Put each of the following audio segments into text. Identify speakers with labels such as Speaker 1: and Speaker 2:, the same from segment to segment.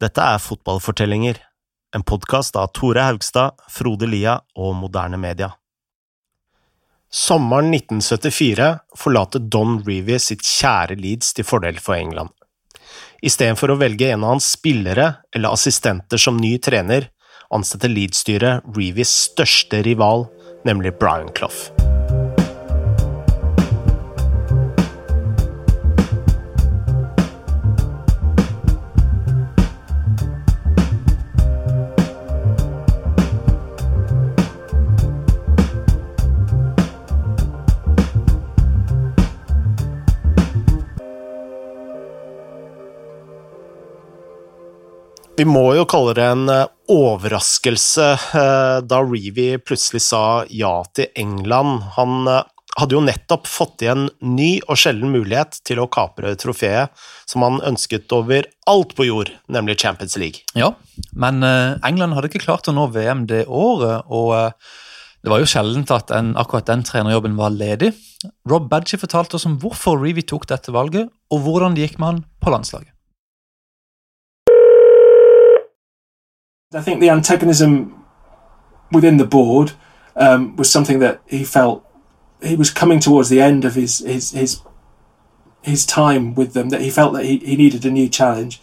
Speaker 1: Dette er Fotballfortellinger, en podkast av Tore Haugstad, Frode Lia og Moderne Media. Sommeren 1974 forlater Don Reevy sitt kjære Leeds til fordel for England. Istedenfor å velge en av hans spillere eller assistenter som ny trener, ansetter Leeds-styret Reevys største rival, nemlig Brian Clough. Vi må jo kalle det en eh, overraskelse eh, da Reevy plutselig sa ja til England. Han eh, hadde jo nettopp fått igjen ny og sjelden mulighet til å kapre trofeet som han ønsket over alt på jord, nemlig Champions League.
Speaker 2: Ja, men England hadde ikke klart å nå VM det året, og det var jo sjeldent at en, akkurat den trenerjobben var ledig. Rob Badgie fortalte oss om hvorfor Reevy tok dette valget, og hvordan det gikk med han på landslaget.
Speaker 3: I think the antagonism within the board um, was something that he felt he was coming towards the end of his his his his time with them. That he felt that he, he needed a new challenge.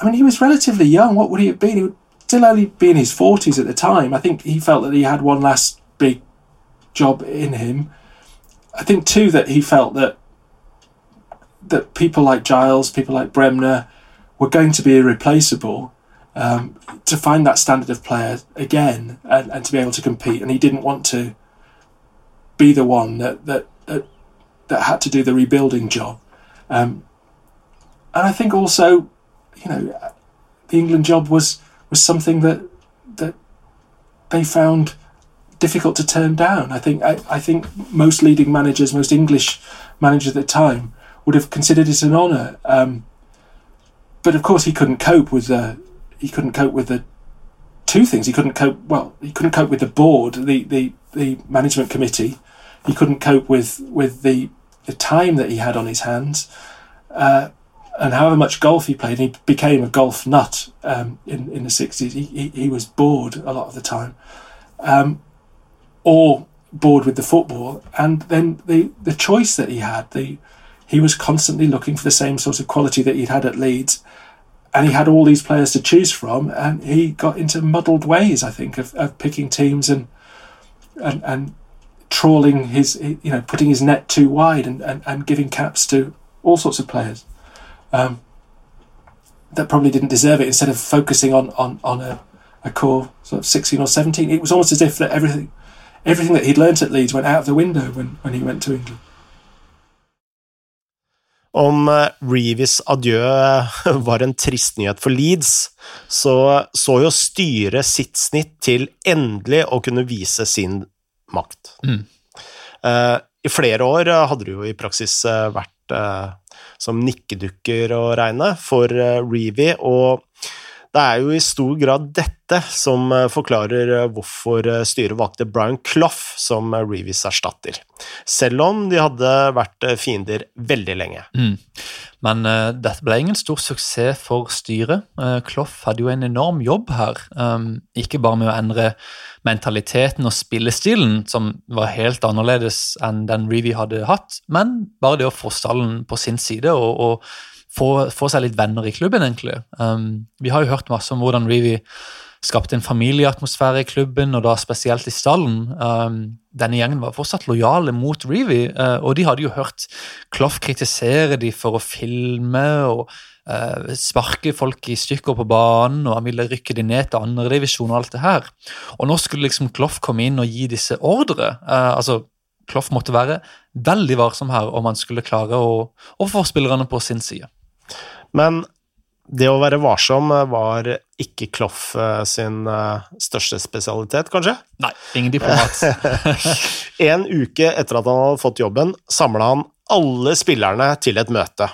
Speaker 3: I mean, he was relatively young. What would he have been? He would still only be in his forties at the time. I think he felt that he had one last big job in him. I think too that he felt that that people like Giles, people like Bremner, were going to be irreplaceable um, to find that standard of player again and, and to be able to compete. And he didn't want to be the one that that that, that had to do the rebuilding job. Um, and I think also, you know, the England job was was something that that they found difficult to turn down. I think I, I think most leading managers, most English managers at the time, would have considered it an honour. Um, but of course, he couldn't cope with the he couldn't cope with the two things. He couldn't cope well. He couldn't cope with the board, the the, the management committee. He couldn't cope with with the the time that he had on his hands, uh, and however much golf he played, he became a golf nut um, in in the sixties. He, he, he was bored a lot of the time, um, or bored with the football. And then the the choice that he had, the he was constantly looking for the same sort of quality that he'd had at Leeds and he had all these players to choose from, and he got into muddled ways. I think of, of picking teams and and and trawling his, you know, putting his net too wide and, and, and giving caps to all sorts of players um, that probably didn't deserve it. Instead of focusing on on on a, a core sort of sixteen or seventeen, it was almost as if that everything everything that he'd learnt at Leeds went out of the window when when he went to England.
Speaker 1: Om eh, Reeves adjø eh, var en trist nyhet for Leeds, så så jo styret sitt snitt til endelig å kunne vise sin makt. Mm. Uh, I flere år hadde det jo i praksis vært uh, som nikkedukker å regne for uh, Reevy, og det er jo i stor grad dette som eh, forklarer eh, hvorfor eh, styret valgte Brian Clough som Reeves erstatter, selv om de hadde vært fiender veldig lenge.
Speaker 2: Mm. Men uh, dette ble ingen stor suksess for styret. Uh, Clough hadde jo en enorm jobb her. Um, ikke bare med å endre mentaliteten og spillestilen, som var helt annerledes enn den Reevy hadde hatt, men bare det å få stallen på sin side og, og få, få, seg litt venner i klubben, egentlig. Um, vi har jo hørt masse om hvordan Reevy skapte en familieatmosfære i klubben, og da spesielt i stallen. Um, denne gjengen var fortsatt lojale mot Reevy, uh, og de hadde jo hørt Clough kritisere de for å filme og uh, sparke folk i stykker på banen, og han ville rykke de ned til andredivisjon og alt det her. Og nå skulle liksom Clough komme inn og gi disse ordre. Uh, altså Clough måtte være veldig varsom her om han skulle klare å, å få spillerne på sin side.
Speaker 1: Men det å være varsom var ikke Kloff eh, sin eh, største spesialitet, kanskje?
Speaker 2: Nei, ingen diplomat.
Speaker 1: en uke etter at han hadde fått jobben, samla han alle spillerne til et møte.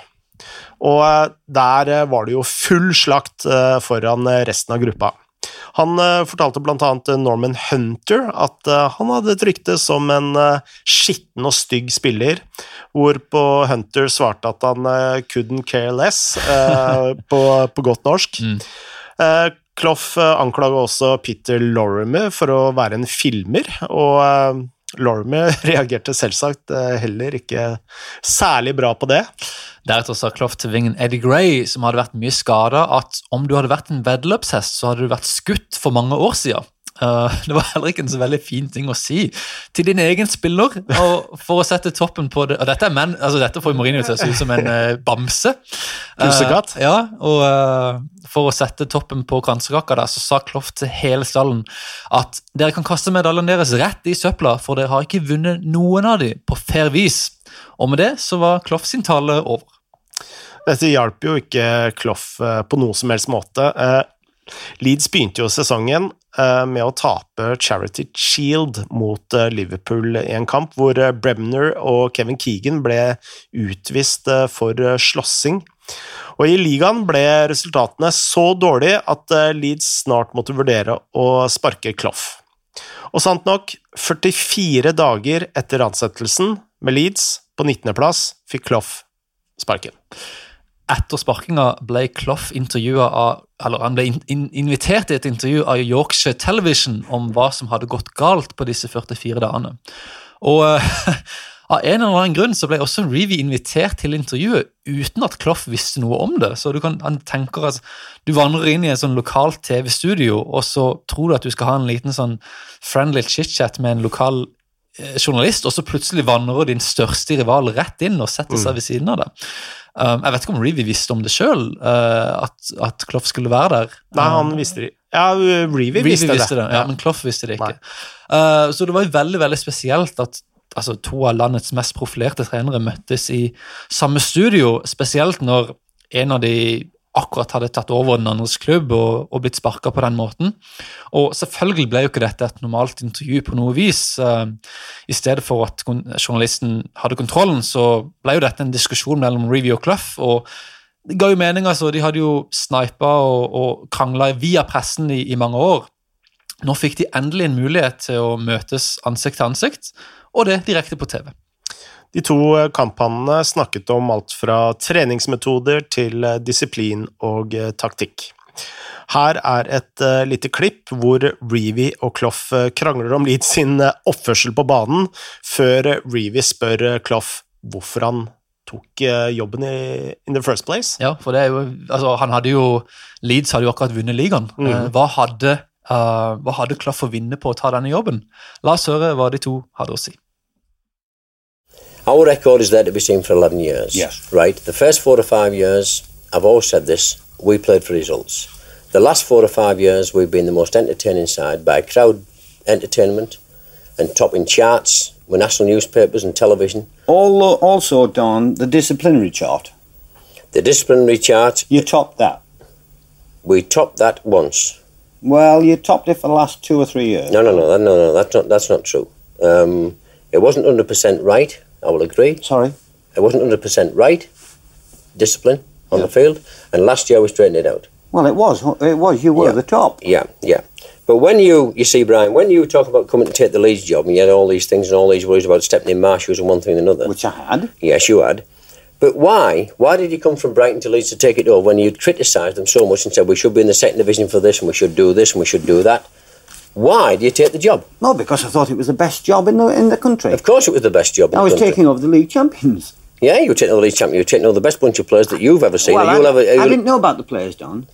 Speaker 1: Og eh, der var det jo full slakt foran resten av gruppa. Han uh, fortalte blant annet Norman Hunter at uh, han hadde et rykte som en skitten og stygg spiller, hvorpå Hunter svarte at han couldn't care less, på, på, godt norsk. Mm. Clough anklaga også Peter Lorimer for å være en filmer, og Lorimer reagerte selvsagt heller ikke særlig bra på det.
Speaker 2: Deretter sa Clough til vingen Eddie Gray, som hadde vært mye skada, at om du hadde vært en veddeløpshest, så hadde du vært skutt for mange år siden. Uh, det var heller ikke en så veldig fin ting å si til din egen spiller. og For å sette toppen på det og Dette er menn, altså dette får Mourinho til å se ut som en uh, bamse. Uh, ja, og For å sette toppen på kransekaka der, så sa Kloff til hele stallen at dere kan kaste medaljene deres rett i søpla, for dere har ikke vunnet noen av dem på fair vis. Og med det så var Kloff sin tale over.
Speaker 1: Dette hjalp jo ikke Kloff på noe som helst måte. Leeds begynte jo sesongen eh, med å tape Charity Shield mot eh, Liverpool i en kamp hvor eh, Bremner og Kevin Keegan ble utvist for slåssing. Og I ligaen ble resultatene så dårlige at Leeds snart måtte vurdere å sparke Clough. Og sant nok, 44 dager etter ansettelsen med Leeds på 19.-plass fikk Clough sparken
Speaker 2: etter sparkinga ble Clough av eller Han ble in invitert i et intervju av Yorkshire Television om hva som hadde gått galt på disse 44 dagene. Og uh, av en eller annen grunn så ble også Reevy invitert til intervjuet uten at Clough visste noe om det. Så du kan han tenker at du vandrer inn i et sånn lokalt TV-studio, og så tror du at du skal ha en liten sånn friendly chit-chat med en lokal eh, journalist, og så plutselig vandrer din største rival rett inn og setter seg mm. ved siden av deg. Um, jeg vet ikke om Reevy visste om det sjøl, uh, at, at Clough skulle være der.
Speaker 1: Nei, han um, visste det. Ja, Reevy visste,
Speaker 2: visste, det. Ja, Men Clough visste det ikke. Uh, så det var veldig veldig spesielt at altså, to av landets mest profilerte trenere møttes i samme studio, spesielt når en av de akkurat hadde tatt over den andres klubb og, og blitt sparka på den måten. Og selvfølgelig ble jo ikke dette et normalt intervju på noe vis. Uh, I stedet for at journalisten hadde kontrollen, så ble jo dette en diskusjon mellom Review og Clough. og det ga jo mening, altså. De hadde jo snipa og, og krangla via pressen i, i mange år. Nå fikk de endelig en mulighet til å møtes ansikt til ansikt, og det direkte på TV.
Speaker 1: De to kamphannene snakket om alt fra treningsmetoder til eh, disiplin og eh, taktikk. Her er et lite klipp hvor Reevy og Clough krangler om Leeds sin oppførsel på banen, før Reevy spør Clough hvorfor han tok jobben i in the first place.
Speaker 2: Ja, for det er jo Altså, han hadde jo Leeds hadde jo akkurat vunnet ligaen. Mm. Hva hadde, uh, hva hadde Clough å vinne på å ta denne jobben? La oss høre hva de to hadde å si.
Speaker 4: Our record is there to be seen for 11 years.
Speaker 5: Yes.
Speaker 4: Right? The first four or five years, I've always said this, we played for results. The last four or five years, we've been the most entertaining side by crowd entertainment and topping charts with national newspapers and television.
Speaker 5: All, also, Don, the disciplinary chart.
Speaker 4: The disciplinary chart.
Speaker 5: You topped that.
Speaker 4: We topped that once.
Speaker 5: Well, you topped it for the last two or three years.
Speaker 4: No, no, no, no, no. That's not. That's not true. Um, it wasn't hundred percent right. I will agree.
Speaker 5: Sorry?
Speaker 4: I wasn't 100% right, discipline on yeah. the field, and last year we straightened it out.
Speaker 5: Well, it was. It was. You were
Speaker 4: yeah.
Speaker 5: the top.
Speaker 4: Yeah, yeah. But when you, you see, Brian, when you talk about coming to take the Leeds job and you had all these things and all these worries about stepping in my shoes and one thing and another.
Speaker 5: Which I had.
Speaker 4: Yes, you had. But why? Why did you come from Brighton to Leeds to take it over when you'd criticised them so much and said we should be in the second division for this and we should do this and we should do that? Why do you take the job?
Speaker 5: No, because I thought it was the best job in the in the country.
Speaker 4: Of course, it was the best job.
Speaker 5: I was
Speaker 4: country.
Speaker 5: taking over the league champions.
Speaker 4: Yeah, you were taking over the league champions. You were taking over the best bunch of players that you've ever seen.
Speaker 5: Well,
Speaker 4: I,
Speaker 5: ever, I didn't know about the players, Don.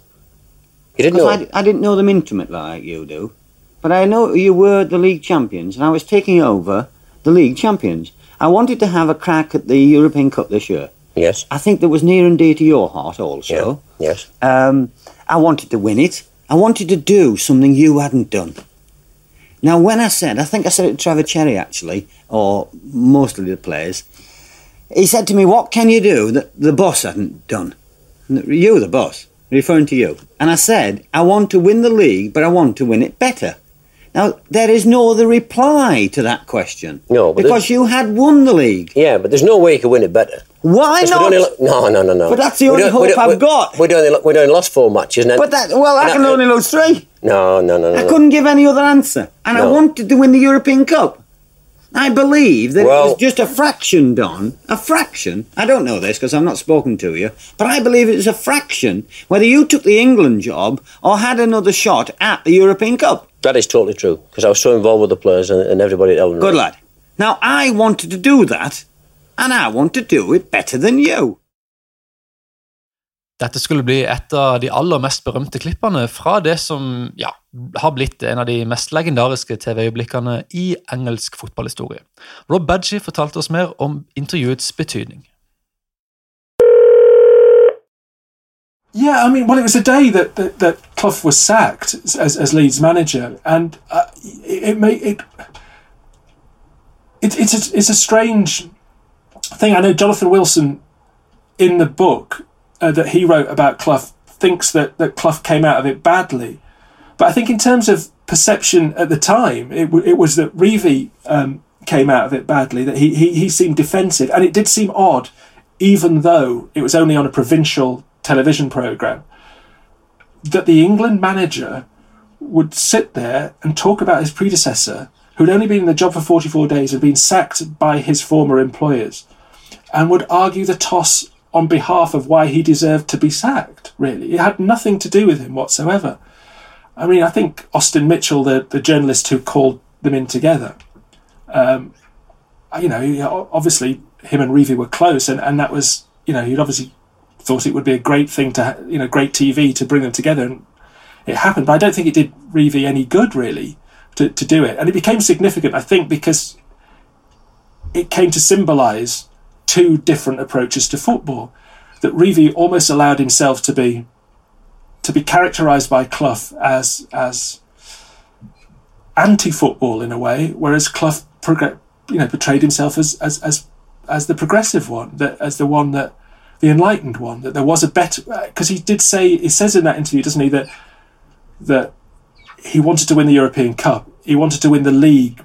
Speaker 4: You didn't know?
Speaker 5: I, I didn't know them intimately like you do. But I know you were the league champions, and I was taking over the league champions. I wanted to have a crack at the European Cup this year.
Speaker 4: Yes.
Speaker 5: I think that was near and dear to your heart also.
Speaker 4: Yeah. Yes.
Speaker 5: Um, I wanted to win it. I wanted to do something you hadn't done. Now, when I said, I think I said it to Trevor Cherry actually, or mostly the players, he said to me, What can you do that the boss hadn't done? You, the boss, referring to you. And I said, I want to win the league, but I want to win it better. Now, there is no other reply to that question.
Speaker 4: No,
Speaker 5: because you had won the league.
Speaker 4: Yeah, but there's no way you could win it better.
Speaker 5: Why not?
Speaker 4: Only, no, no, no, no.
Speaker 5: But that's the only hope I've got.
Speaker 4: We'd only, we'd only lost four matches.
Speaker 5: Then, but that, well, I can only lose three.
Speaker 4: No, no, no, no.
Speaker 5: I
Speaker 4: no.
Speaker 5: couldn't give any other answer. And I wanted to win the European Cup. I believe that it was just a fraction done. A fraction. I don't know this because I've not spoken to you. But I believe it was a fraction whether you took the England job or had another shot at the European Cup.
Speaker 4: That is totally true because I was so involved with the players and, and everybody at Elland
Speaker 5: Good lad. Now I wanted to do that, and I want to do it better than you.
Speaker 2: Dette skulle bli et av de aller mest berømte klippene fra det som ja, har blitt en av de mest legendariske TV-øyeblikkene i engelsk fotballhistorie. Rob Badgie fortalte oss mer om intervjuets betydning.
Speaker 3: Yeah, I mean, well, it was a day that, that, that Clough was sacked as, as Leeds manager, and uh, it, it may, it. It, it's a, it's a strange thing. I know Jonathan Wilson, in the book uh, that he wrote about Clough, thinks that that Clough came out of it badly, but I think in terms of perception at the time, it, w- it was that Revie um, came out of it badly. That he, he he seemed defensive, and it did seem odd, even though it was only on a provincial television program. That the England manager would sit there and talk about his predecessor, who'd only been in the job for 44 days and been sacked by his former employers, and would argue the toss on behalf of why he deserved to be sacked, really. It had nothing to do with him whatsoever. I mean, I think Austin Mitchell, the, the journalist who called them in together, um, you know, obviously him and Revie were close, and, and that was, you know, he'd obviously thought it would be a great thing to, you know, great TV to bring them together, and it happened. But I don't think it did Revie any good, really, to, to do it. And it became significant, I think, because it came to symbolise two different approaches to football. That Revie almost allowed himself to be to be characterised by Clough as as anti-football in a way, whereas Clough progr- you know portrayed himself as as as as the progressive one, that as the one that the enlightened one, that there was a better uh, because he did say he says in that interview, doesn't he, that that he wanted to win the European Cup, he wanted to win the league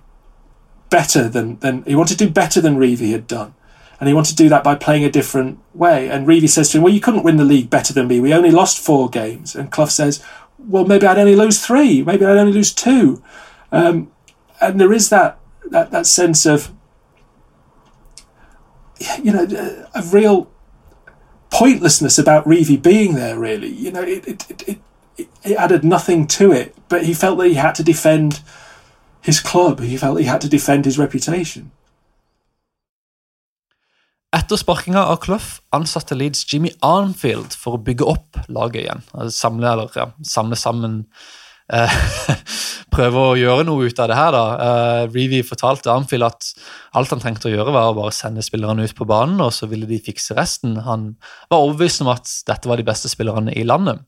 Speaker 3: better than than he wanted to do better than Revie had done. And he wanted to do that by playing a different way. And Revie says to him, Well, you couldn't win the league better than me. We only lost four games. And Clough says, Well, maybe I'd only lose three. Maybe I'd only lose two. Um, and there is that, that, that sense of, you know, a real pointlessness about Revie being there, really. You know, it, it, it, it, it added nothing to it. But he felt that he had to defend his club. He felt he had to defend his reputation.
Speaker 2: Etter sparkinga av Clough ansatte Leeds Jimmy Arnfield for å bygge opp laget igjen. Altså samle, eller, ja, samle sammen Prøve å gjøre noe ut av det her. da. Eh, Reeve fortalte Armfield at alt han trengte å gjøre, var å bare sende spillerne ut på banen, og så ville de fikse resten. Han var overbevist om at dette var de beste spillerne i landet.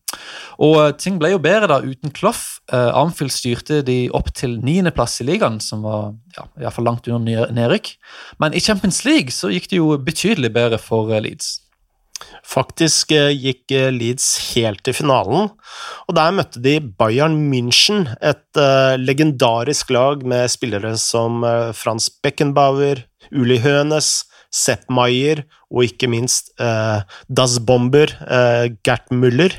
Speaker 2: Og eh, ting ble jo bedre da uten Clough. Armfield styrte de opp til niendeplass i ligaen, som var ja, i hvert fall langt under ned- nedrykk. Men i Champions League så gikk det jo betydelig bedre for eh, Leeds.
Speaker 1: Faktisk eh, gikk eh, Leeds helt til finalen, og der møtte de Bayern München, et eh, legendarisk lag med spillere som Frans Beckenbauer, Uli Hønes, Sepp Maier og ikke minst eh, Das Bomber, eh, Gert Müller.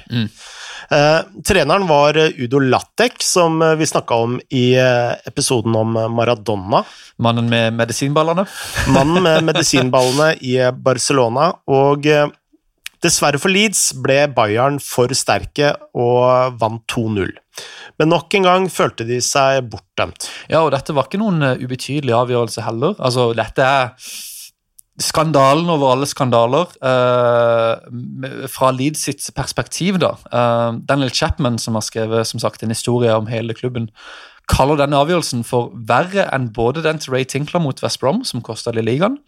Speaker 1: Eh, treneren var Udo Lattek, som vi snakka om i episoden om Maradona.
Speaker 2: Mannen med medisinballene.
Speaker 1: Mannen med medisinballene i Barcelona, og eh, dessverre for Leeds ble Bayern for sterke og vant 2-0. Men nok en gang følte de seg bortdømt.
Speaker 2: Ja, og dette var ikke noen eh, ubetydelig avgjørelse heller. Altså, dette er skandalen over alle skandaler. eh, fra Leeds sitt perspektiv, da. Eh, Daniel Chapman, som har skrevet som sagt, en historie om hele klubben, kaller denne avgjørelsen for verre enn både den til Ray Tinkler mot West Brom, som kosta ligaen,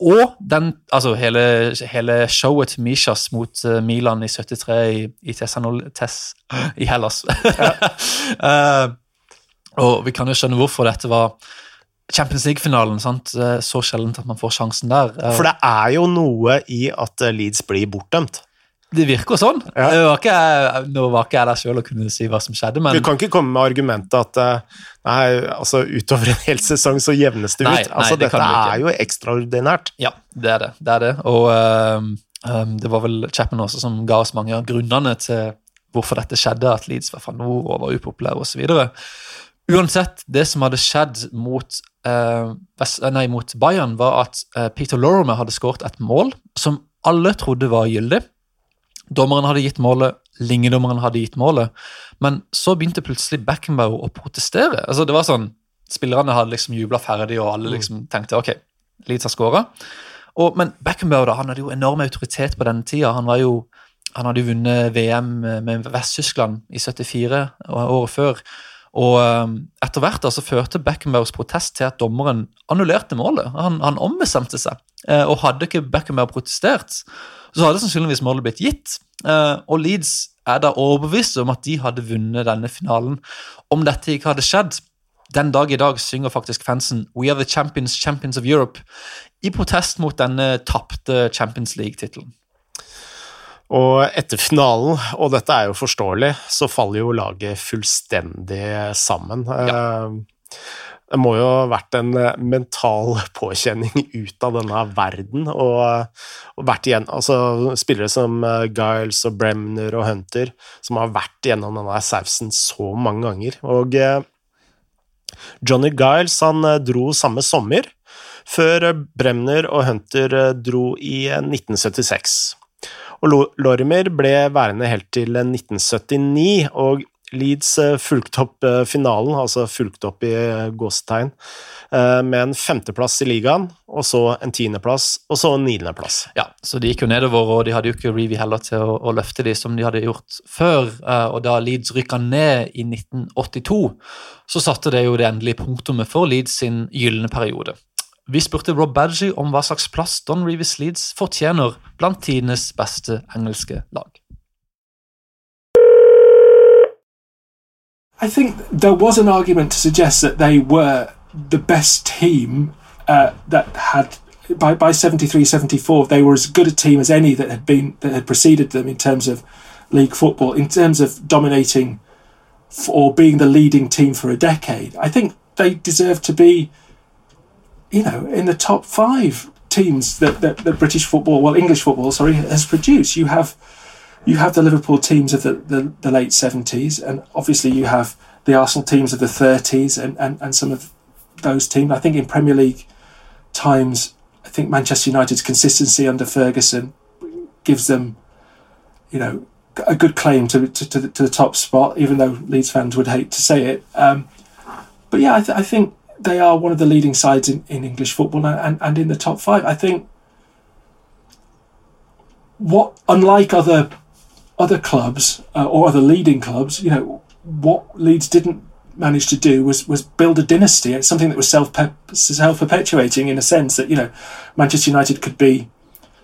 Speaker 2: og den, altså hele, hele showet til Mishas mot eh, Milan i 73 i, i Tessanol, Tess, i Hellas. Eh, og vi kan jo skjønne hvorfor dette var Champions League-finalen. sant? Eh, Så sjeldent at man får sjansen der.
Speaker 1: For det er jo noe i at Leeds blir bortdømt.
Speaker 2: Det virker sånn.
Speaker 1: Ja.
Speaker 2: Det var ikke, jeg- nå var ikke jeg der sjøl og kunne si hva som skjedde, men
Speaker 1: Du kan ikke komme med argumentet at eh, nei, altså utover en hel sesong så jevnes det ut.
Speaker 2: Nei, nei,
Speaker 1: altså
Speaker 2: det
Speaker 1: Dette er jo ekstraordinært.
Speaker 2: ja, det er det. det, er det. Og ehm, det var vel Chapman også som ga oss mange av grunnene til hvorfor dette skjedde, at Leeds var fra nord og var upopulære osv. Uansett, det som hadde skjedd mot, eh, nei, mot Bayern, var at uh, Peter Lorimer hadde skåret et mål som alle trodde var gyldig. Dommeren hadde gitt målet, lingedommeren hadde gitt målet, men så begynte plutselig Beckenbauer å protestere. Altså, det var sånn, Spillerne hadde liksom jubla ferdig, og alle liksom tenkte ok, Leeds har skåra. Men Beckenbauer da, han hadde jo enorm autoritet på denne tida. Han, var jo, han hadde jo vunnet VM med Vest-Tyskland i 74, året før. Og ehm, etter hvert så førte Beckenbauers protest til at dommeren annullerte målet. Han, han ombestemte seg. Eh, og hadde ikke Beckenbauer protestert, så hadde sannsynligvis målet blitt gitt. Eh, og Leeds er da overbevist om at de hadde vunnet denne finalen om dette ikke hadde skjedd. Den dag i dag synger faktisk fansen 'We are the champions, champions of Europe' i protest mot denne tapte Champions League-tittelen.
Speaker 1: Og etter finalen, og dette er jo forståelig, så faller jo laget fullstendig sammen. Ja. Eh, det må jo ha vært en eh, mental påkjenning ut av denne verden. Og, og vært igjen, altså Spillere som eh, Giles og Bremner og Hunter, som har vært gjennom denne sausen så mange ganger. Og Johnny Giles han dro samme sommer, før Bremner og Hunter dro i 1976. Og Lorimer ble værende helt til 1979, og Leeds eh, fulgte opp eh, finalen, altså fulgte opp i gåstegn, gåsetegn, med en femteplass i ligaen, og så en tiendeplass, og så en niendeplass.
Speaker 2: Ja, så de gikk jo nedover, og de hadde jo ikke Reevy heller til å, å, løfte de som de hadde gjort før. Og da Leeds rykka ned i 1982, så satte det jo det endelige punktumet for Leeds sin gylne periode. Vi spurte Rob Badgie om hva slags plass Don Reeves Leeds fortjener blant tidenes beste engelske lag.
Speaker 3: I think there was an argument to suggest that they were the best team uh, that had by by 73 74 they were as good a team as any that had been that had preceded them in terms of league football in terms of dominating or being the leading team for a decade i think they deserve to be you know, in the top five teams that, that, that British football, well, English football, sorry, has produced. You have you have the Liverpool teams of the, the, the late 70s, and obviously you have the Arsenal teams of the 30s and, and, and some of those teams. I think in Premier League times, I think Manchester United's consistency under Ferguson gives them, you know, a good claim to, to, to, the, to the top spot, even though Leeds fans would hate to say it. Um, but yeah, I, th- I think they are one of the leading sides in, in English football and, and in the top five. I think what unlike other other clubs uh, or other leading clubs, you know, what Leeds didn't manage to do was was build a dynasty. It's something that was self self perpetuating in a sense that you know Manchester United could be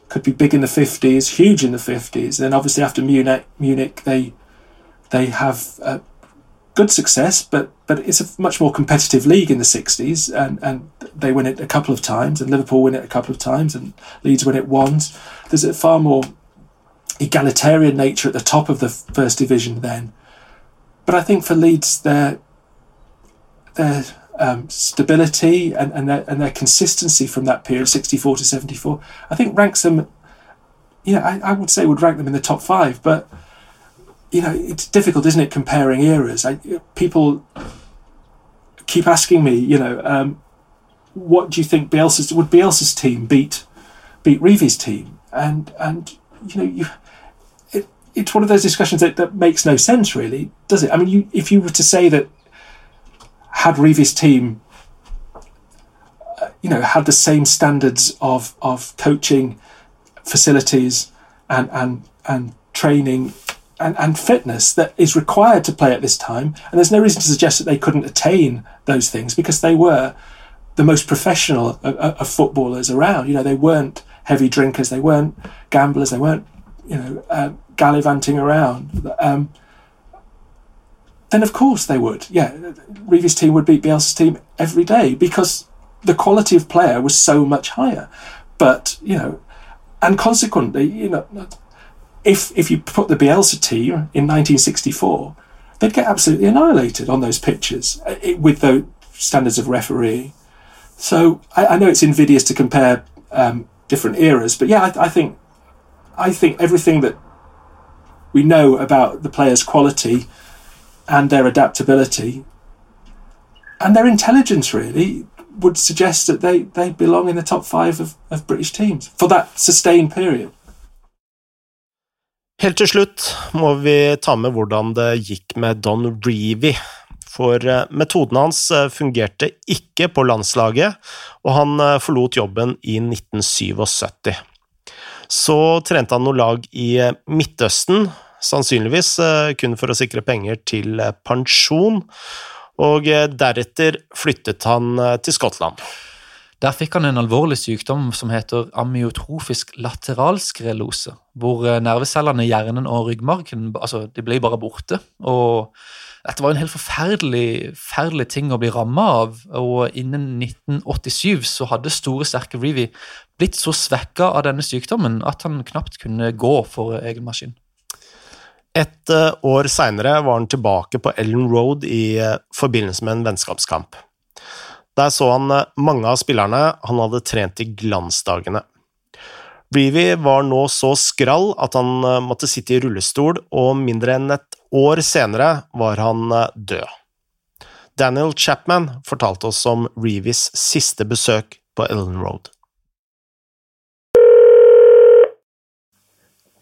Speaker 3: could be big in the fifties, huge in the fifties. Then obviously after Munich, Munich they they have uh, good success, but but it's a much more competitive league in the 60s, and, and they win it a couple of times, and Liverpool win it a couple of times, and Leeds win it once. There's a far more egalitarian nature at the top of the first division then. But I think for Leeds, their their um, stability and, and their and their consistency from that period, 64 to 74, I think ranks them. You know, I, I would say would rank them in the top five, but you know, it's difficult, isn't it, comparing eras? I, people keep asking me, you know, um, what do you think Bielsa's would Bielsa's team beat beat Revie's team? And and you know, you it's one of those discussions that, that makes no sense, really, does it? I mean, you if you were to say that had Revie's team, uh, you know, had the same standards of of coaching, facilities, and and and training and, and fitness that is required to play at this time. And there's no reason to suggest that they couldn't attain those things because they were the most professional of, of footballers around. You know, they weren't heavy drinkers, they weren't gamblers, they weren't, you know, uh, gallivanting around. Um, then of course they would. Yeah, Revie's team would beat Bielsa's team every day because the quality of player was so much higher. But you know, and consequently, you know, if if you put the Bielsa team in 1964, they'd get absolutely annihilated on those pitches uh, with the standards of referee. So I, I know it's invidious to compare um, different eras, but yeah, I, I, think I think everything that we know about the players' quality and their adaptability and their intelligence really would suggest that they, they belong in the top five of, of British teams for that sustained period.
Speaker 1: Helt til slutt må vi ta med hvordan det gikk med Don Reevy. For eh, metoden hans eh, fungerte ikke på landslaget, og han eh, forlot jobben i 1977. Så trente han noe lag i Midtøsten, sannsynligvis kun for å sikre penger til pensjon, og deretter flyttet han til Skottland.
Speaker 2: Der fikk han en alvorlig sykdom som heter amyotrofisk lateralskrelose, hvor eh, nervecellene i hjernen og ryggmargen altså, de ble bare borte. og Dette var en helt forferdelig, forferdelig ting å bli ramma av. og Innen 1987 så hadde store, sterke Reevy blitt så svekka av denne sykdommen at han knapt kunne gå for egen maskin.
Speaker 1: Et eh, år seinere var han tilbake på Ellen Road i eh, forbindelse med en vennskapskamp. Der så han eh, mange av spillerne han hadde trent i glansdagene. Breevy var nå så skrall at han måtte sitte i rullestol, og mindre enn et år senere var han eh, død. Daniel Chapman fortalte oss om Revies siste besøk på Elland Road.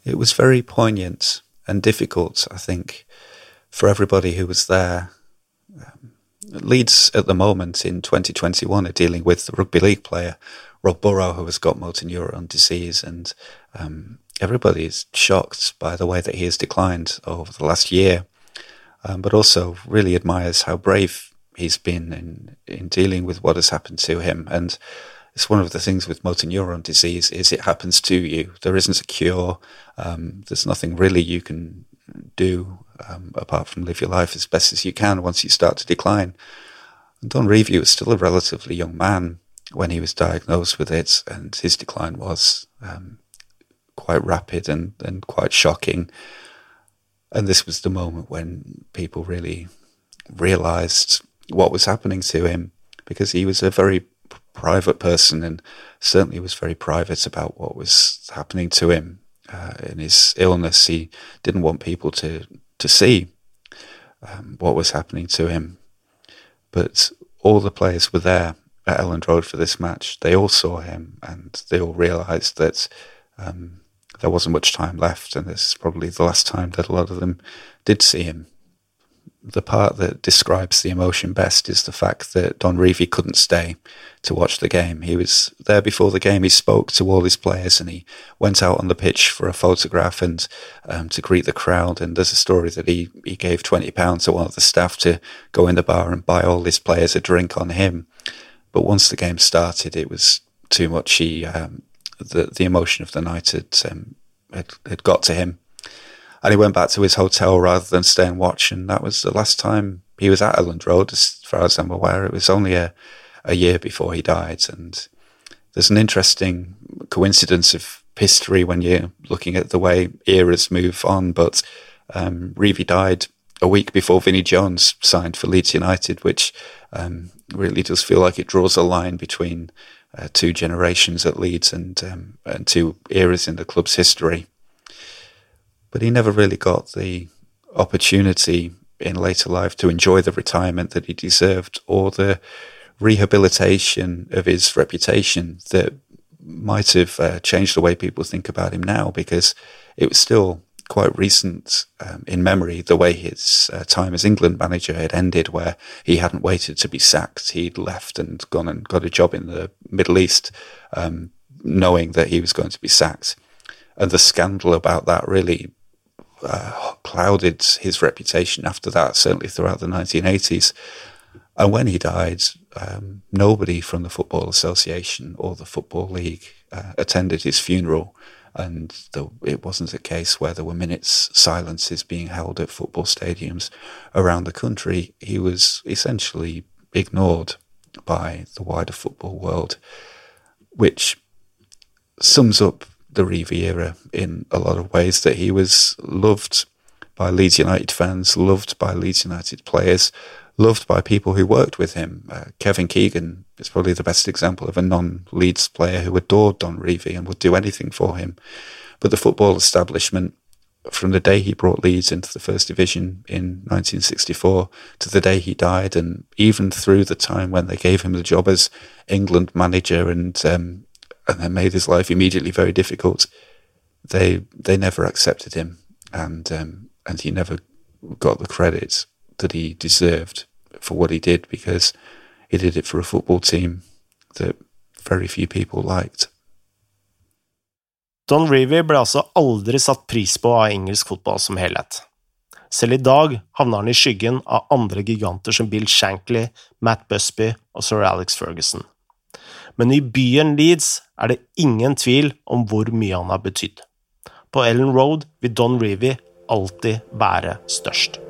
Speaker 6: It was very poignant and difficult, I think, for everybody who was there. Um, Leeds at the moment in 2021 are dealing with the rugby league player Rob Burrow, who has got motor neuron disease, and um, everybody is shocked by the way that he has declined over the last year, um, but also really admires how brave he's been in in dealing with what has happened to him. And it's one of the things with motor neuron disease is it happens to you. There isn't a cure. Um, there's nothing really you can do um, apart from live your life as best as you can once you start to decline. And Don Revie was still a relatively young man when he was diagnosed with it, and his decline was um, quite rapid and, and quite shocking. And this was the moment when people really realized what was happening to him because he was a very private person and certainly was very private about what was happening to him uh, in his illness. He didn't want people to to see um, what was happening to him. But all the players were there at Elland Road for this match. They all saw him and they all realised that um, there wasn't much time left, and this is probably the last time that a lot of them did see him the part that describes the emotion best is the fact that Don Revie couldn't stay to watch the game. He was there before the game. He spoke to all his players and he went out on the pitch for a photograph and um, to greet the crowd. And there's a story that he, he gave twenty pounds to one of the staff to go in the bar and buy all his players a drink on him. But once the game started, it was too much. He um, the the emotion of the night had, um, had had got to him and he went back to his hotel rather than stay and watch. And that was the last time he was at Elland Road, as far as I'm aware. It was only a, a year before he died. And there's an interesting coincidence of history when you're looking at the way eras move on. But um, Revie died a week before Vinnie Jones signed for Leeds United, which um, really does feel like it draws a line between uh, two generations at Leeds and um, and two eras in the club's history. But he never really got the opportunity in later life to enjoy the retirement that he deserved or the rehabilitation of his reputation that might have uh, changed the way people think about him now because it was still quite recent um, in memory the way his uh, time as England manager had ended, where he hadn't waited to be sacked. He'd left and gone and got a job in the Middle East, um, knowing that he was going to be sacked. And the scandal about that really uh, clouded his reputation after that, certainly throughout the 1980s. And when he died, um, nobody from the Football Association or the Football League uh, attended his funeral. And the, it wasn't a case where there were minutes silences being held at football stadiums around the country. He was essentially ignored by the wider football world, which sums up the Revie era in a lot of ways that he was loved by Leeds United fans, loved by Leeds United players, loved by people who worked with him. Uh, Kevin Keegan is probably the best example of a non-Leeds player who adored Don Revie and would do anything for him. But the football establishment from the day he brought Leeds into the first division in 1964 to the day he died, and even through the time when they gave him the job as England manager and um, and then made his life immediately very difficult, they they never accepted him, and um, and he never got the credit that he deserved for what he did because he did it for a football team that very few people liked.
Speaker 1: Don Revy ble altså aldri satt pris på av engelsk fotball som helhet. Selv i dag havner han i skyggen av andre giganter som Bill Shankly, Matt Busby og sir Alex Ferguson. Men i byen Leeds er det ingen tvil om hvor mye han har betydd. På Ellen Road vil Don Revy alltid være størst.